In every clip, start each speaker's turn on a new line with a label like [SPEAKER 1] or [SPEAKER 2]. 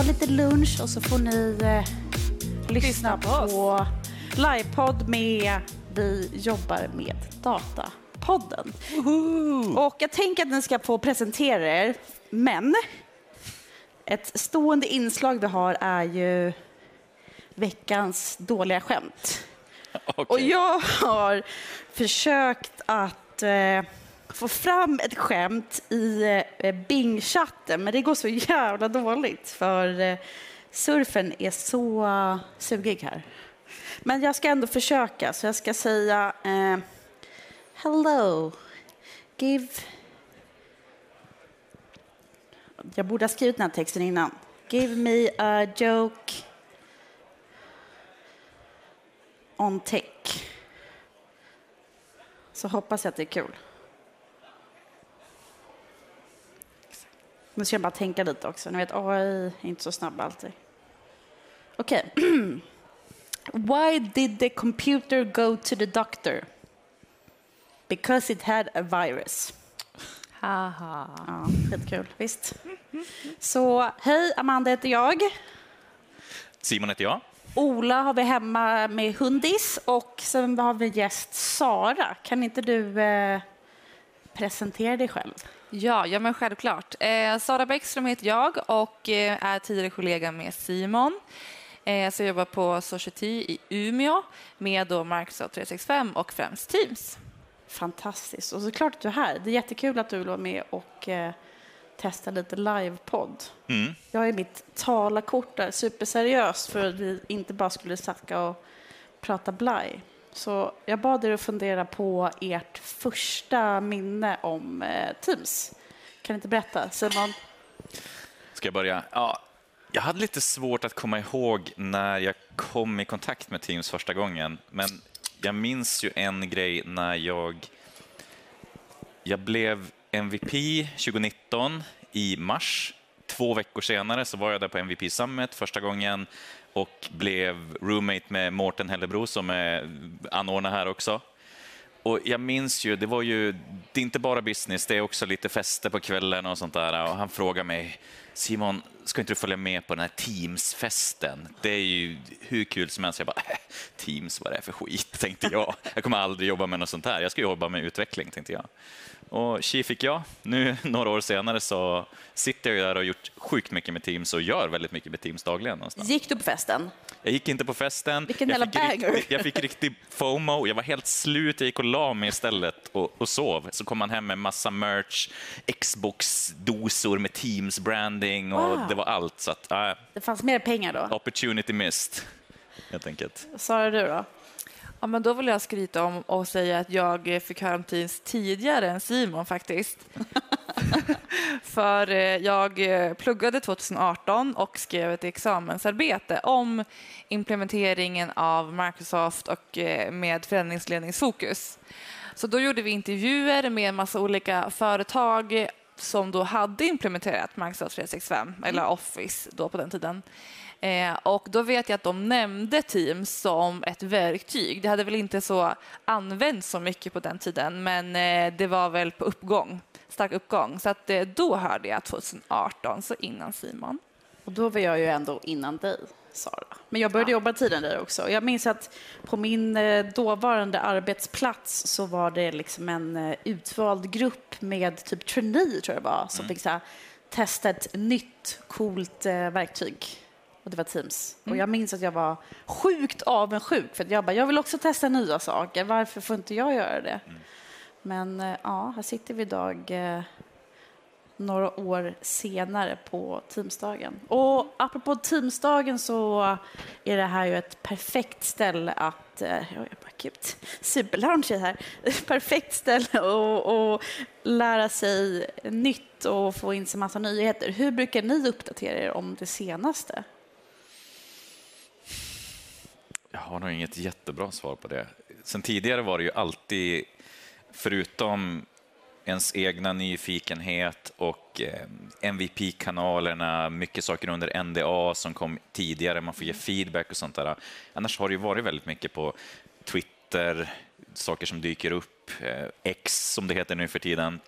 [SPEAKER 1] ta lite lunch och så får ni eh, lyssna på, på livepodd med Vi jobbar med data-podden. Och jag tänker att ni ska få presentera er, men ett stående inslag vi har är ju veckans dåliga skämt.
[SPEAKER 2] Okay.
[SPEAKER 1] Och jag har försökt att eh, få fram ett skämt i eh, eh, Bing-chatten, men det går så jävla dåligt för eh, surfen är så sugig här. Men jag ska ändå försöka, så jag ska säga eh, Hello, give... Jag borde ha skrivit den här texten innan. Give me a joke on tech. Så hoppas jag att det är kul. Nu ska jag bara tänka lite också. Ni vet, AI är inte så snabb alltid. Okej. Okay. Why did the computer go to the doctor? Because it had a virus.
[SPEAKER 3] Haha.
[SPEAKER 1] Ja, skitkul, visst. Så hej, Amanda heter jag.
[SPEAKER 2] Simon heter jag.
[SPEAKER 1] Ola har vi hemma med hundis och sen har vi gäst Sara. Kan inte du eh, presentera dig själv?
[SPEAKER 3] Ja, ja men självklart. Eh, Sara Bäckström heter jag och eh, är tidigare kollega med Simon. Eh, så jag jobbar på Society i Umeå med då Microsoft 365 och främst Teams.
[SPEAKER 1] Fantastiskt. Och såklart att du är här. Det är jättekul att du vill vara med och eh, testa lite livepodd.
[SPEAKER 2] Mm.
[SPEAKER 1] Jag är mitt talarkort där, superseriöst för att vi inte bara skulle snacka och prata blaj. Så jag bad er att fundera på ert första minne om eh, Teams. Kan ni inte berätta? Simon?
[SPEAKER 2] Ska jag börja? Ja, jag hade lite svårt att komma ihåg när jag kom i kontakt med Teams första gången, men jag minns ju en grej när jag, jag blev MVP 2019 i mars. Två veckor senare så var jag där på MVP Summit första gången och blev roommate med Mårten Hellebro som är anordnare här också. Och jag minns ju, det var ju, det är inte bara business, det är också lite fester på kvällen och sånt där. Och han frågade mig, Simon, ska inte du följa med på den här Teams-festen? Det är ju hur kul som helst. Jag bara, äh, Teams, vad är det för skit, tänkte jag. Jag kommer aldrig jobba med något sånt här. Jag ska jobba med utveckling, tänkte jag. Och tji fick jag. Nu, några år senare, så sitter jag där och har gjort sjukt mycket med Teams och gör väldigt mycket med Teams dagligen. Någonstans.
[SPEAKER 1] Gick du på festen?
[SPEAKER 2] Jag gick inte på festen.
[SPEAKER 1] Vilken
[SPEAKER 2] jag fick,
[SPEAKER 1] banger.
[SPEAKER 2] riktigt, jag fick riktig FOMO. Jag var helt slut. Jag gick och la mig istället och, och sov. Så kom man hem med massa merch, Xbox-dosor med Teams-branding och
[SPEAKER 1] Wow.
[SPEAKER 2] det var allt. Så att, äh,
[SPEAKER 1] Det fanns mer pengar då?
[SPEAKER 2] opportunity missed, helt enkelt.
[SPEAKER 1] Sara, du då?
[SPEAKER 3] Ja, men då vill jag skryta om och säga att jag fick höra om Teams tidigare än Simon faktiskt. För eh, jag eh, pluggade 2018 och skrev ett examensarbete om implementeringen av Microsoft och eh, med förändringsledningsfokus. Så då gjorde vi intervjuer med en massa olika företag som då hade implementerat Microsoft 365, eller Office då på den tiden. Eh, och då vet jag att de nämnde Teams som ett verktyg. Det hade väl inte så använts så mycket på den tiden, men eh, det var väl på uppgång, stark uppgång. Så att, eh, då hörde jag 2018, så innan Simon.
[SPEAKER 1] Och då var jag ju ändå innan dig, Sara. Men jag började jobba tidigare än dig också. Jag minns att på min eh, dåvarande arbetsplats så var det liksom en eh, utvald grupp med typ trainee, tror jag det var, som fick så här, testa ett nytt coolt eh, verktyg. Och det var Teams. Och jag minns att jag var sjukt avundsjuk för att jag bara, jag vill också testa nya saker. Varför får inte jag göra det? Men eh, ja, här sitter vi idag eh, några år senare på Teamsdagen. Och apropå Teamsdagen så är det här ju ett perfekt ställe att... eh, Jag bara gud, superlounge här. Perfekt ställe att att lära sig nytt och få in sig massa nyheter. Hur brukar ni uppdatera er om det senaste?
[SPEAKER 2] Jag har nog inget jättebra svar på det. Sen tidigare var det ju alltid, förutom ens egna nyfikenhet och eh, MVP-kanalerna, mycket saker under NDA som kom tidigare, man får ge feedback och sånt där. Annars har det ju varit väldigt mycket på Twitter, saker som dyker upp, eh, X som det heter nu för tiden.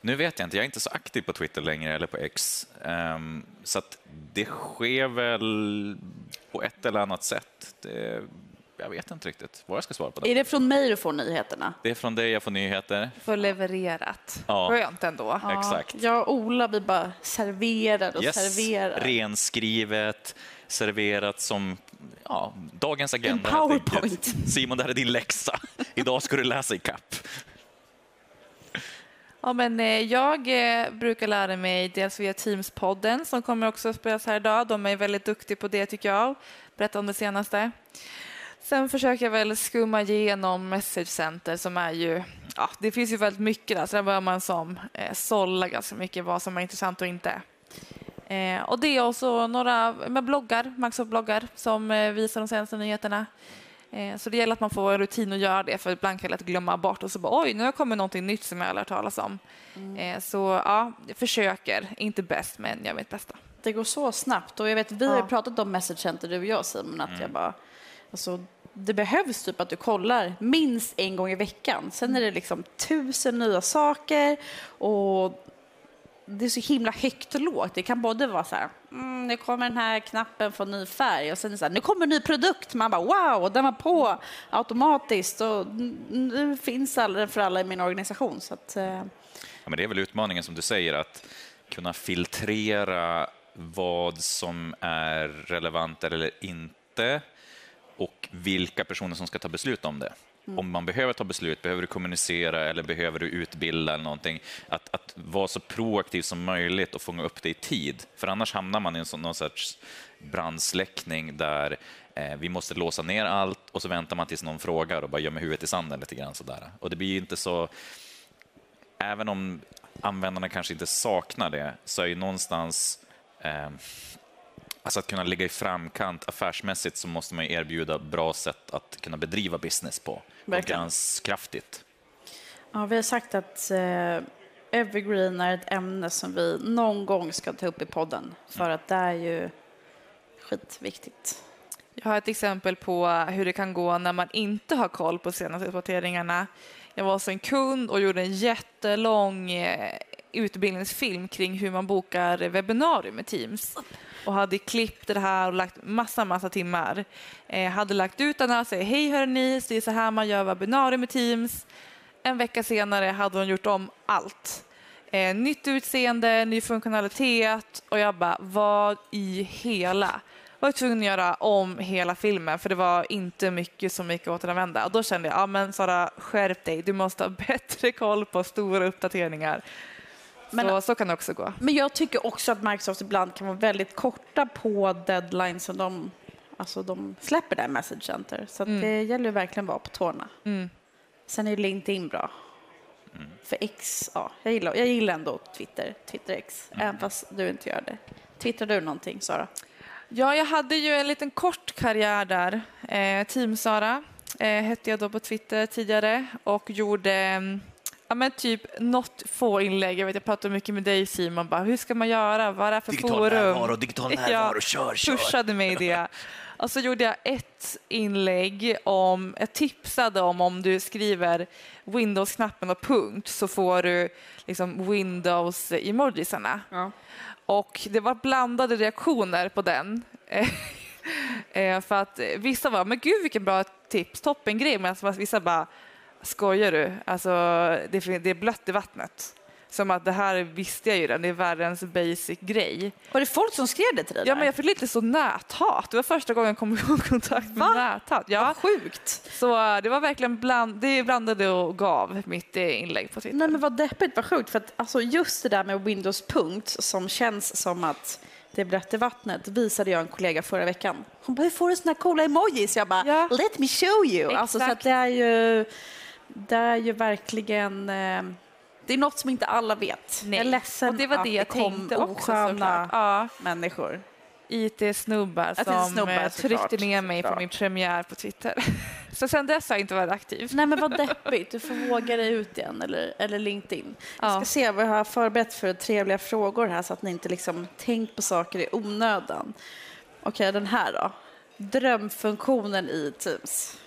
[SPEAKER 2] Nu vet jag inte, jag är inte så aktiv på Twitter längre eller på X. Um, så att det sker väl på ett eller annat sätt. Det, jag vet inte riktigt vad jag ska svara på det.
[SPEAKER 1] Är det från mig du får nyheterna?
[SPEAKER 2] Det är från dig jag får nyheter.
[SPEAKER 3] Får levererat.
[SPEAKER 2] Ja.
[SPEAKER 3] Skönt ändå.
[SPEAKER 2] Ja. Exakt.
[SPEAKER 1] Jag och Ola, vi bara serverar och
[SPEAKER 2] Yes,
[SPEAKER 1] serverar.
[SPEAKER 2] renskrivet, serverat som ja, dagens agenda.
[SPEAKER 1] En PowerPoint.
[SPEAKER 2] Simon, det här är din läxa. Idag ska du läsa i kapp.
[SPEAKER 3] Ja, men, eh, jag eh, brukar lära mig dels via Teams-podden som kommer också att spelas här idag. De är väldigt duktiga på det tycker jag. Berätta om det senaste. Sen försöker jag väl skumma igenom Message Center som är ju, ja, det finns ju väldigt mycket där så där börjar man som eh, sålla ganska mycket vad som är intressant och inte. Eh, och det är också några med bloggar, Microsoft-bloggar som eh, visar de senaste nyheterna. Eh, så det gäller att man får en rutin att göra det för ibland kan jag lätt glömma bort och så bara oj, nu har kommit någonting nytt som jag aldrig hört talas om. Eh, så ja, jag försöker, inte bäst men jag mitt bästa.
[SPEAKER 1] Det går så snabbt och jag vet, vi har ju pratat om Message Center du och jag Simon, att jag bara, alltså det behövs typ att du kollar minst en gång i veckan. Sen är det liksom tusen nya saker och det är så himla högt och lågt. Det kan både vara så här, mm, nu kommer den här knappen få ny färg och sen så här, nu kommer en ny produkt. Man bara wow, den var på automatiskt och nu finns den för alla i min organisation. Så att, eh,
[SPEAKER 2] Ja, men det är väl utmaningen som du säger, att kunna filtrera vad som är relevant eller inte och vilka personer som ska ta beslut om det. Om man behöver ta beslut, behöver du kommunicera eller behöver du utbilda eller någonting. Att, att vara så proaktiv som möjligt och fånga upp det i tid. För annars hamnar man i en sån, någon sorts brandsläckning där eh, vi måste låsa ner allt och så väntar man tills någon frågar och bara gömmer huvudet i sanden lite grann sådär. Och det blir ju inte så även om användarna kanske inte saknar det, så är ju någonstans eh, Alltså att kunna ligga i framkant affärsmässigt så måste man ju erbjuda bra sätt att kunna bedriva business på. Konkurrenskraftigt.
[SPEAKER 1] Ja, vi har sagt att eh, evergreen är ett ämne som vi någon gång ska ta upp i podden. För att det är ju skitviktigt.
[SPEAKER 3] Jag har ett exempel på hur det kan gå när man inte har koll på senaste uppdateringarna. Jag var hos en kund och gjorde en jättelång eh, utbildningsfilm kring hur man bokar webbinarium med Teams och hade klippt det här och lagt massa, massa timmar. Eh, hade lagt ut den här och säger hej hörni, det är så här man gör webbinarium med Teams. En vecka senare hade hon gjort om allt. Eh, nytt utseende, ny funktionalitet och jag bara, vad i hela? Jag var tvungen att göra om hela filmen för det var inte mycket som gick att återanvända. Och då kände jag, ja men Sara, skärp dig, du måste ha bättre koll på stora uppdateringar.
[SPEAKER 1] Men-
[SPEAKER 3] så, så kan det också gå.
[SPEAKER 1] Men jag tycker också att Microsoft ibland kan vara väldigt korta på deadlines som de, alltså de släpper där Message Center. Så att det gäller ju verkligen att vara på tårna.
[SPEAKER 3] Mm.
[SPEAKER 1] Sen är ju LinkedIn bra. För X, ja, jag gillar, jag gillar ändå Twitter, Twitter X, även fast du inte gör det. Twittrar du någonting, Sara?
[SPEAKER 3] Ja, jag hade ju en liten kort karriär där. Eh, Team Sara eh, hette jag då på Twitter tidigare och gjorde mm, ja, men typ något få inlägg. Jag, vet, jag pratade mycket med dig Simon, bara, hur ska man göra? Vad är det för forum?
[SPEAKER 2] digital
[SPEAKER 3] närvaro,
[SPEAKER 2] kör,
[SPEAKER 3] pushade mig i det. Och så gjorde jag ett inlägg om, jag tipsade om om du skriver Windows-knappen och punkt så får du liksom Windows-emojisarna.
[SPEAKER 1] Ja.
[SPEAKER 3] Och det var blandade reaktioner på den. Eh, För att vissa var, men gud vilken bra tips, toppen grej. Men vissa bara, skojar du? Alltså, det, det är blött i vattnet. Som att det här visste jag ju redan, det är världens basic grej.
[SPEAKER 1] Var det folk som skrev det till dig?
[SPEAKER 3] Ja,
[SPEAKER 1] där?
[SPEAKER 3] men jag fick lite så näthat. Det var första gången jag kom i kontakt med
[SPEAKER 1] Va?
[SPEAKER 3] näthat. Ja,
[SPEAKER 1] Vad sjukt.
[SPEAKER 3] så det var verkligen bland, det blandade och gav mitt eh, inlägg på Twitter.
[SPEAKER 1] Nej men vad deppigt, vad sjukt. För att alltså, just det där med Windows punkt som känns som att det är blött i vattnet visade jag en kollega förra veckan. Hon bara, hur får du såna här coola emojis? Jag bara,
[SPEAKER 3] Ja.
[SPEAKER 1] let me show you. Alltså, så att
[SPEAKER 3] Exakt.
[SPEAKER 1] det är ju, det är ju verkligen, eh, det är något som inte alla vet. Jag är ledsen
[SPEAKER 3] och det var det jag
[SPEAKER 1] kom
[SPEAKER 3] tänkte också
[SPEAKER 1] osköna.
[SPEAKER 3] Ja,
[SPEAKER 1] människor.
[SPEAKER 3] IT-snubbar
[SPEAKER 1] är
[SPEAKER 3] som
[SPEAKER 1] snubbar,
[SPEAKER 3] eh, tryckte ner mig på
[SPEAKER 1] såklart.
[SPEAKER 3] min premiär på Twitter. Så sen dess har jag inte varit aktiv.
[SPEAKER 1] Nej men vad deppigt, du får våga dig ut igen eller, eller LinkedIn. Jag
[SPEAKER 3] Ja.
[SPEAKER 1] ska se vad jag har förberett för trevliga frågor här så att ni inte liksom tänkt på saker i onödan. Okej, den här då. Drömfunktionen i Teams.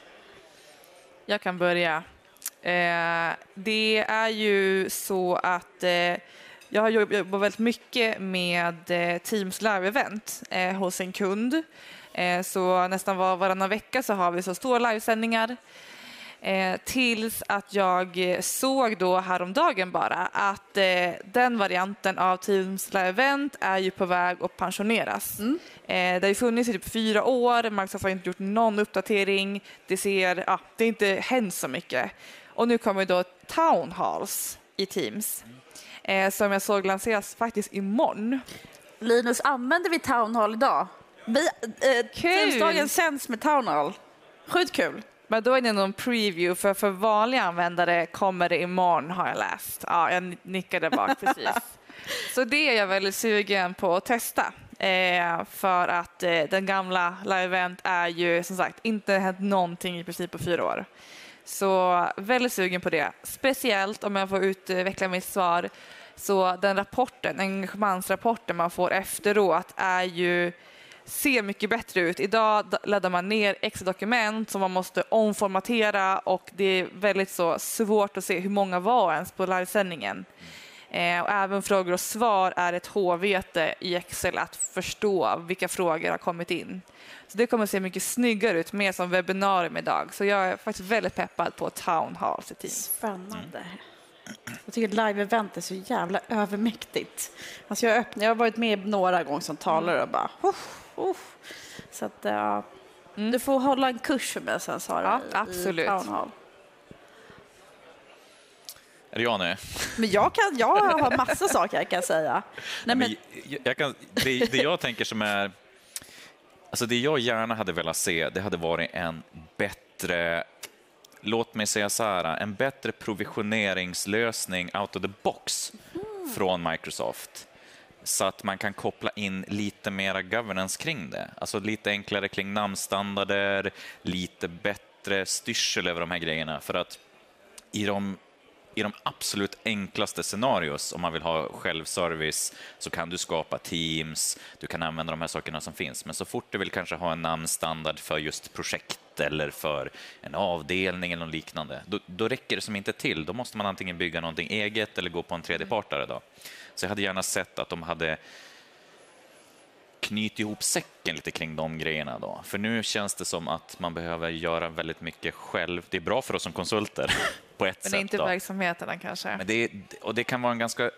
[SPEAKER 3] Jag kan börja. Eh, det är ju så att eh, jag har jobbat väldigt mycket med eh, Teams live-event eh, hos en kund. Eh, så nästan var, varannan vecka så har vi så stora livesändningar. Tills att jag såg då häromdagen bara att den varianten av Teams Live Event är ju på väg att pensioneras. Mm. Det har ju funnits i typ fyra år, Microsoft har inte gjort någon uppdatering, det, ser, ja, det har inte hänt så mycket. Och nu kommer då Town Halls i Teams eh, som jag såg lanseras faktiskt imorgon.
[SPEAKER 1] Linus, använder vi Town Hall idag? Vi, eh, Teamsdagen sänds med Town Hall. Sjukt kul.
[SPEAKER 3] Men då är det någon preview, för för vanliga användare kommer det imorgon har jag läst. Ja, jag nickade bak precis. Så det är jag väldigt sugen på att testa. Eh, för att eh, den gamla Live Event är ju som sagt inte hänt någonting i princip på fyra år. Så väldigt sugen på det. Speciellt om jag får utveckla mitt svar. Så den rapporten, engagemangsrapporten man får efteråt är ju ser mycket bättre ut. Idag laddar man ner extra dokument som man måste omformatera och det är väldigt så svårt att se hur många var ens på livesändningen. Eh, och även frågor och svar är ett hårvete i Excel att förstå vilka frågor har kommit in. Så det kommer att se mycket snyggare ut, mer som webbinarium idag. Så jag är faktiskt väldigt peppad på Town Hall i team.
[SPEAKER 1] Spännande. Jag tycker live-event är så jävla övermäktigt. Alltså jag, öppnar, jag har varit med några gånger som talare och bara... Uh, uh. Så att, uh, mm. Du får hålla en kurs för mig sen, Sara,
[SPEAKER 3] ja, absolut. i Town Hall.
[SPEAKER 2] Är det jag nu?
[SPEAKER 1] Men jag, kan, jag har massa saker jag kan säga.
[SPEAKER 2] Nej, men... jag kan, det, det jag tänker som är Alltså det jag gärna hade velat se, det hade varit en bättre, låt mig säga så här, en bättre provisioneringslösning out of the box mm. från Microsoft så att man kan koppla in lite mera governance kring det. Alltså lite enklare kring namnstandarder, lite bättre styrsel över de här grejerna. För att i de i de absolut enklaste scenarios, om man vill ha självservice, så kan du skapa teams, du kan använda de här sakerna som finns. Men så fort du vill kanske ha en namnstandard för just projekt eller för en avdelning eller något liknande, då, då räcker det som inte till. Då måste man antingen bygga någonting eget eller gå på en tredjepartare. Då. Så jag hade gärna sett att de hade knyt ihop säcken lite kring de grejerna. Då. För nu känns det som att man behöver göra väldigt mycket själv. Det är bra för oss som konsulter på ett sätt.
[SPEAKER 3] Men inte verksamheterna kanske?
[SPEAKER 2] Men det, och det kan vara en ganska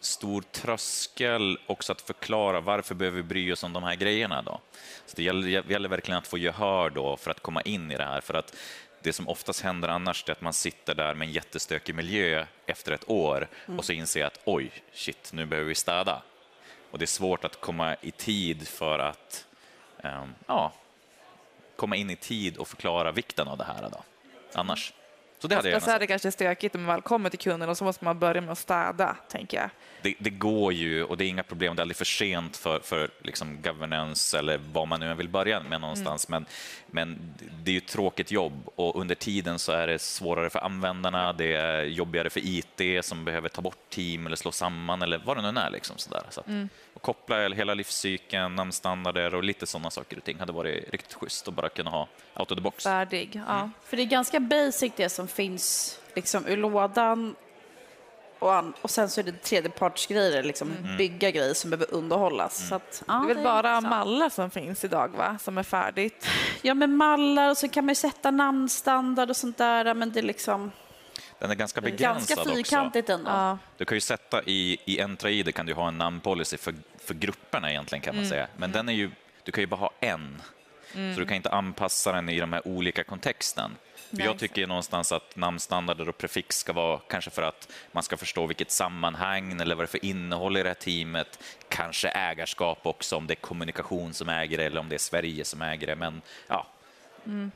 [SPEAKER 2] stor tröskel också att förklara varför behöver vi bry oss om de här grejerna. Då? Så det gäller, gäller verkligen att få gehör då för att komma in i det här. För att det som oftast händer annars är att man sitter där med en jättestökig miljö efter ett år mm. och så inser att oj, shit, nu behöver vi städa. Och det är svårt att komma i tid för att um, ja, komma in i tid och förklara vikten av det här. Då. Annars.
[SPEAKER 3] Så det hade jag är det kanske stökigt när man väl kommer till kunden och så måste man börja med att städa, tänker jag.
[SPEAKER 2] Det, det går ju och det är inga problem. Det är aldrig för sent för, för liksom governance eller vad man nu vill börja med någonstans. Mm. Men, men det är ju ett tråkigt jobb och under tiden så är det svårare för användarna. Det är jobbigare för IT som behöver ta bort team eller slå samman eller vad det nu är. Liksom sådär. Så att, mm. och koppla hela livscykeln, namnstandarder och lite sådana saker och ting hade varit riktigt schysst att bara kunna ha out of the box.
[SPEAKER 3] Färdig, ja. Mm.
[SPEAKER 1] För det är ganska basic det som finns liksom ur lådan och, an, och sen så är det tredjepartsgrejer, liksom mm. bygga grejer som behöver underhållas. Mm. Så att,
[SPEAKER 3] ja, det är väl bara är mallar som finns idag, va? Som är färdigt?
[SPEAKER 1] Ja, med mallar och så kan man sätta namnstandard och sånt där, men det är liksom...
[SPEAKER 2] Den är ganska begränsad
[SPEAKER 1] ganska fyrkantigt också. Ändå. Ja.
[SPEAKER 2] Du kan ju sätta i, i Entra-ID kan du ha en namnpolicy för, för grupperna egentligen kan man mm. säga, men den är ju, du kan ju bara ha en. Mm. Så du kan inte anpassa den i de här olika kontexten. Nice. Jag tycker någonstans att namnstandarder och prefix ska vara kanske för att man ska förstå vilket sammanhang eller vad det är för innehåll i det här teamet. Kanske ägarskap också, om det är kommunikation som äger det eller om det är Sverige som äger det. Men ja. Mm.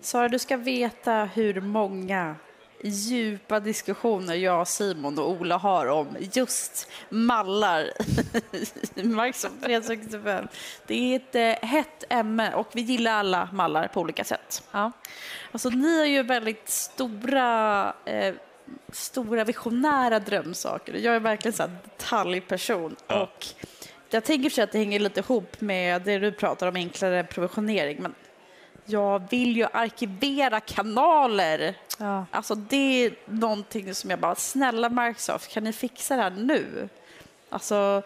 [SPEAKER 1] Sara, du ska veta hur många djupa diskussioner jag, Simon och Ola har om just mallar Microsoft 365. Det är ett eh, hett ämne och vi gillar alla mallar på olika sätt. Ja. Alltså, ni är ju väldigt stora, eh, stora visionära drömsaker. Jag är verkligen en detaljperson. Ja. Och jag tänker för att det hänger lite ihop med det du pratar om, enklare provisionering. Men jag vill ju arkivera kanaler.
[SPEAKER 3] Ja.
[SPEAKER 1] Alltså det är någonting som jag bara, snälla Microsoft, kan ni fixa det här nu? Alltså,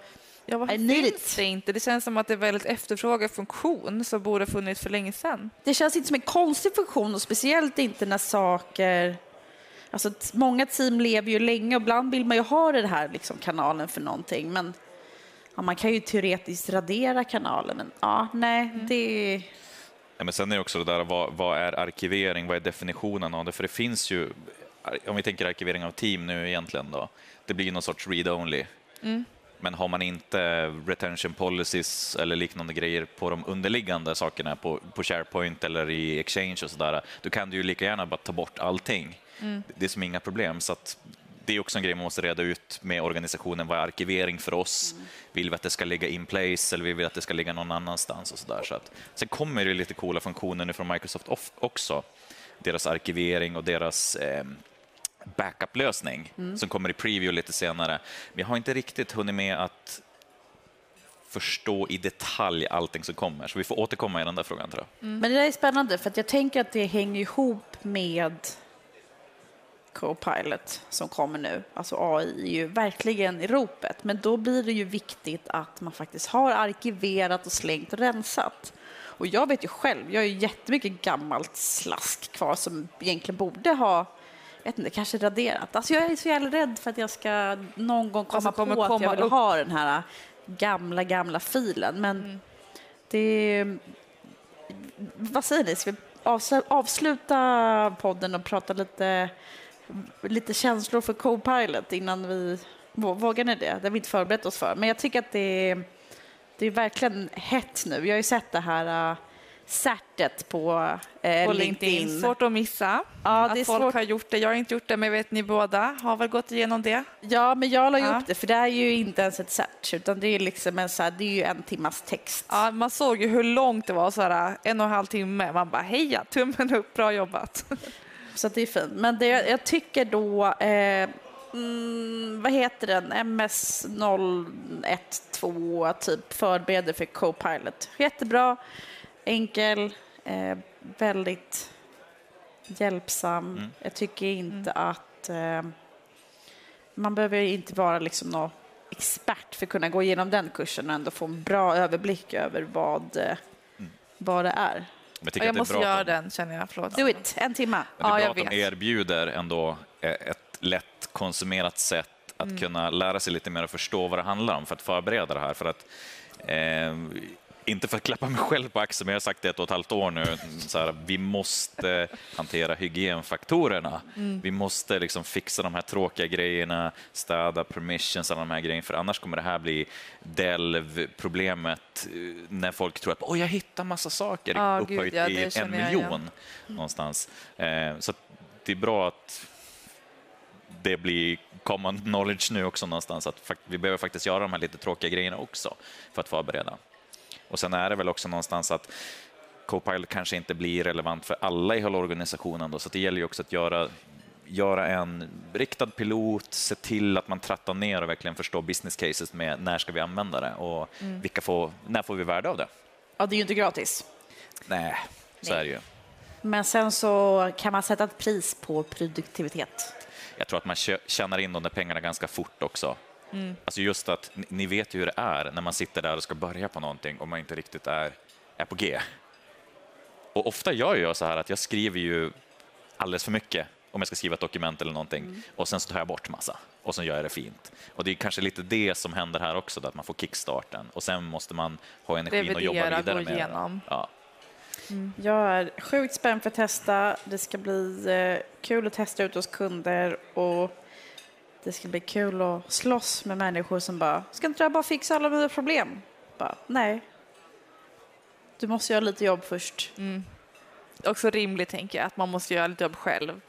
[SPEAKER 3] Ja, varför
[SPEAKER 1] I need
[SPEAKER 3] finns
[SPEAKER 1] it.
[SPEAKER 3] det inte? Det känns som att det är väldigt efterfrågad funktion som borde ha funnits för länge sedan.
[SPEAKER 1] det känns inte som en konstig funktion och speciellt inte när saker... Alltså många team lever ju länge och ibland vill man ju ha den här liksom, kanalen för någonting men ja, man kan ju teoretiskt radera kanalen men ja, nej, det...
[SPEAKER 2] Ja, men sen är det också det där, vad, vad är arkivering? Vad är definitionen av det? För det finns ju, om vi tänker arkivering av team nu egentligen då, det blir någon sorts read-only. Men har man inte retention policies eller liknande grejer på de underliggande sakerna på, på SharePoint eller i Exchange och sådär, då kan du ju lika gärna bara ta bort allting. Det är som inga problem. Så att det är också en grej man måste reda ut med organisationen. Vad är arkivering för oss? Vill vi att det ska ligga in place eller vill vi att det ska ligga någon annanstans? och så där. Så att, Sen kommer det lite coola funktioner nu från Microsoft också. Deras arkivering och deras eh, backup-lösning som kommer i preview lite senare. Men jag har inte riktigt hunnit med att förstå i detalj allting som kommer, så vi får återkomma i den där frågan tror jag.
[SPEAKER 1] Men det där är spännande för jag tänker att det hänger ihop med Copilot som kommer nu. Alltså AI är ju verkligen i ropet. Men då blir det ju viktigt att man faktiskt har arkiverat och slängt och rensat. Och jag vet ju själv, jag har ju jättemycket gammalt slask kvar som egentligen borde ha vet inte, kanske raderat. Alltså jag är så jävla rädd för att jag ska någon gång komma
[SPEAKER 3] Alltså
[SPEAKER 1] på att
[SPEAKER 3] komma
[SPEAKER 1] jag vill
[SPEAKER 3] upp.
[SPEAKER 1] ha den här gamla, gamla filen. Men det vad säger ni? Ska vi avsl- avsluta podden och prata lite, lite känslor för Copilot innan vi... vå- Vågar ni det? Det har vi inte förberett oss för. Men jag tycker att det är, det är verkligen hett nu. Jag har ju sett det här uh, certet på, eh,
[SPEAKER 3] På
[SPEAKER 1] LinkedIn.
[SPEAKER 3] LinkedIn. Svårt att missa.
[SPEAKER 1] Ja,
[SPEAKER 3] att
[SPEAKER 1] det är
[SPEAKER 3] folk
[SPEAKER 1] svårt.
[SPEAKER 3] har gjort det. Jag har inte gjort det, men vet ni båda har väl gått igenom det.
[SPEAKER 1] Ja, men jag la ju
[SPEAKER 3] Ja.
[SPEAKER 1] upp det, för det är ju inte ens ett cert, utan det är, liksom en, så här, det är ju en timmas text.
[SPEAKER 3] Ja, man såg ju hur långt det var, så här, en och en halv timme. Man bara heja, tummen upp, bra jobbat.
[SPEAKER 1] Så det är fint. Men det, jag tycker då, eh, mm, vad heter den, MS012 typ förbereder för Copilot. Jättebra, enkel, eh, väldigt hjälpsam. Jag tycker inte att eh, man behöver inte vara liksom någon expert för att kunna gå igenom den kursen och ändå få en bra överblick över vad, eh, vad det är.
[SPEAKER 2] Men jag
[SPEAKER 3] jag
[SPEAKER 2] att det är
[SPEAKER 3] måste göra den, känner jag. Förlåt.
[SPEAKER 1] Do it, en timme.
[SPEAKER 2] men det är
[SPEAKER 3] Ja,
[SPEAKER 2] bra
[SPEAKER 3] jag
[SPEAKER 2] att de erbjuder ändå eh, ett lätt konsumerat sätt att
[SPEAKER 3] Mm.
[SPEAKER 2] kunna lära sig lite mer och förstå vad det handlar om för att förbereda det här. För att, eh, inte för att klappa mig själv på axeln, men jag har sagt det ett och ett halvt år nu. Så här, vi måste hantera hygienfaktorerna.
[SPEAKER 3] Mm.
[SPEAKER 2] Vi måste liksom fixa de här tråkiga grejerna, städa permissions, alla de här grejerna, för annars kommer det här bli delv-problemet eh, när folk tror att Åh, jag hittar massa saker
[SPEAKER 3] Ja, gud,
[SPEAKER 2] upphöjt
[SPEAKER 3] ja, det
[SPEAKER 2] i en
[SPEAKER 3] känner jag
[SPEAKER 2] miljon
[SPEAKER 3] igen.
[SPEAKER 2] någonstans. Eh, så det är bra att det blir common knowledge nu också någonstans, att vi behöver faktiskt göra de här lite tråkiga grejerna också för att förbereda. Och sen är det väl också någonstans att Copilot kanske inte blir relevant för alla i hela organisationen då, så det gäller ju också att göra göra en riktad pilot, se till att man trattar ner och verkligen förstår business cases med när ska vi använda det och vilka får, när får vi värde av det?
[SPEAKER 1] Ja, det är ju inte gratis.
[SPEAKER 2] Nej, så är det ju.
[SPEAKER 1] Men sen så kan man sätta ett pris på produktivitet.
[SPEAKER 2] Jag tror att man tjänar in de där pengarna ganska fort också. Alltså just att ni- vet ju hur det är när man sitter där och ska börja på någonting och man inte riktigt är, är på G. Och ofta gör jag så här att jag skriver ju alldeles för mycket om jag ska skriva ett dokument eller någonting och sen så tar jag bort massa och sen gör jag det fint. Och det är kanske lite det som händer här också, att man får kickstarten och sen måste man ha energin och jobba
[SPEAKER 3] Revidera,
[SPEAKER 2] vidare med det.
[SPEAKER 3] igenom.
[SPEAKER 2] Ja.
[SPEAKER 1] Jag är sjukt spänd för att testa. Det ska bli eh, kul att testa ut hos kunder och det ska bli kul att slåss med människor som bara, ska inte jag bara fixa alla mina problem? Bara, nej. Du måste göra lite jobb först.
[SPEAKER 3] Också rimligt, tänker jag, att man måste göra lite jobb själv.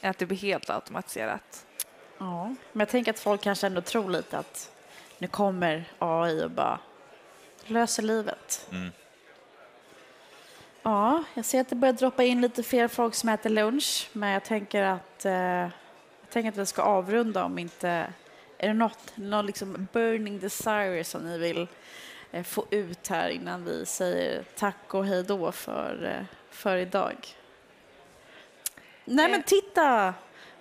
[SPEAKER 3] Att det blir helt automatiserat.
[SPEAKER 1] Ja. Men jag tänker att folk kanske ändå tror lite att nu kommer AI och bara löser livet.
[SPEAKER 2] Mm.
[SPEAKER 1] Ja, jag ser att det börjar droppa in lite fler folk som äter lunch, men jag tänker att, eh, tänker att vi ska avrunda om inte... Är det något, någon liksom burning desire som ni vill eh, få ut här innan vi säger tack och hej då för, eh, för idag. Nej men titta!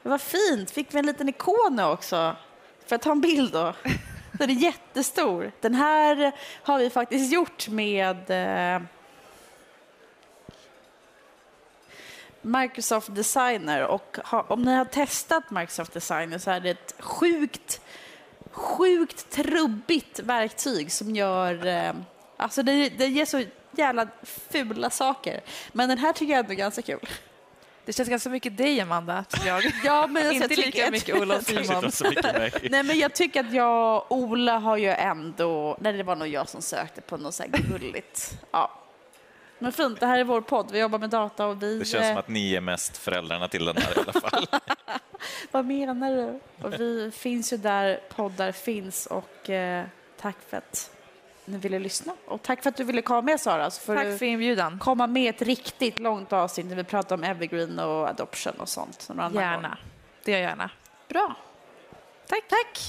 [SPEAKER 1] Vad fint! Fick vi en liten ikon nu också? Får jag ta en bild då? Den är jättestor. Den här har vi faktiskt gjort med eh, Microsoft Designer och ha, om ni har testat Microsoft Designer så är det ett sjukt, sjukt trubbigt verktyg som gör, eh, alltså det, det ger så jävla fula saker. Men den här tycker jag ändå är ganska kul.
[SPEAKER 3] Det känns ganska mycket dig, Amanda. Jag.
[SPEAKER 1] Ja, men alltså,
[SPEAKER 3] Inte
[SPEAKER 1] jag
[SPEAKER 3] lika mycket Olof
[SPEAKER 2] Kanske
[SPEAKER 3] Simon.
[SPEAKER 2] inte så mycket mig.
[SPEAKER 1] Nej, men jag tycker att jag och Ola har ju ändå... Nej, det var nog jag som sökte på något så här gulligt. Ja. Men fint, det här är vår podd. Vi jobbar med data och vi...
[SPEAKER 2] Det känns som
[SPEAKER 1] eh,
[SPEAKER 2] att ni är mest föräldrarna till den här i alla fall.
[SPEAKER 1] Vad menar du? Och vi finns ju där poddar finns och eh, tack för att ni ville lyssna. Och tack för att du ville komma med Sara. Så får
[SPEAKER 3] Tack för inbjudan.
[SPEAKER 1] komma med ett riktigt långt avsnitt när vi pratar om evergreen och adoption och sånt. annan gång.
[SPEAKER 3] Gärna. Det gör jag gärna.
[SPEAKER 1] Bra.
[SPEAKER 3] Tack.
[SPEAKER 1] Tack.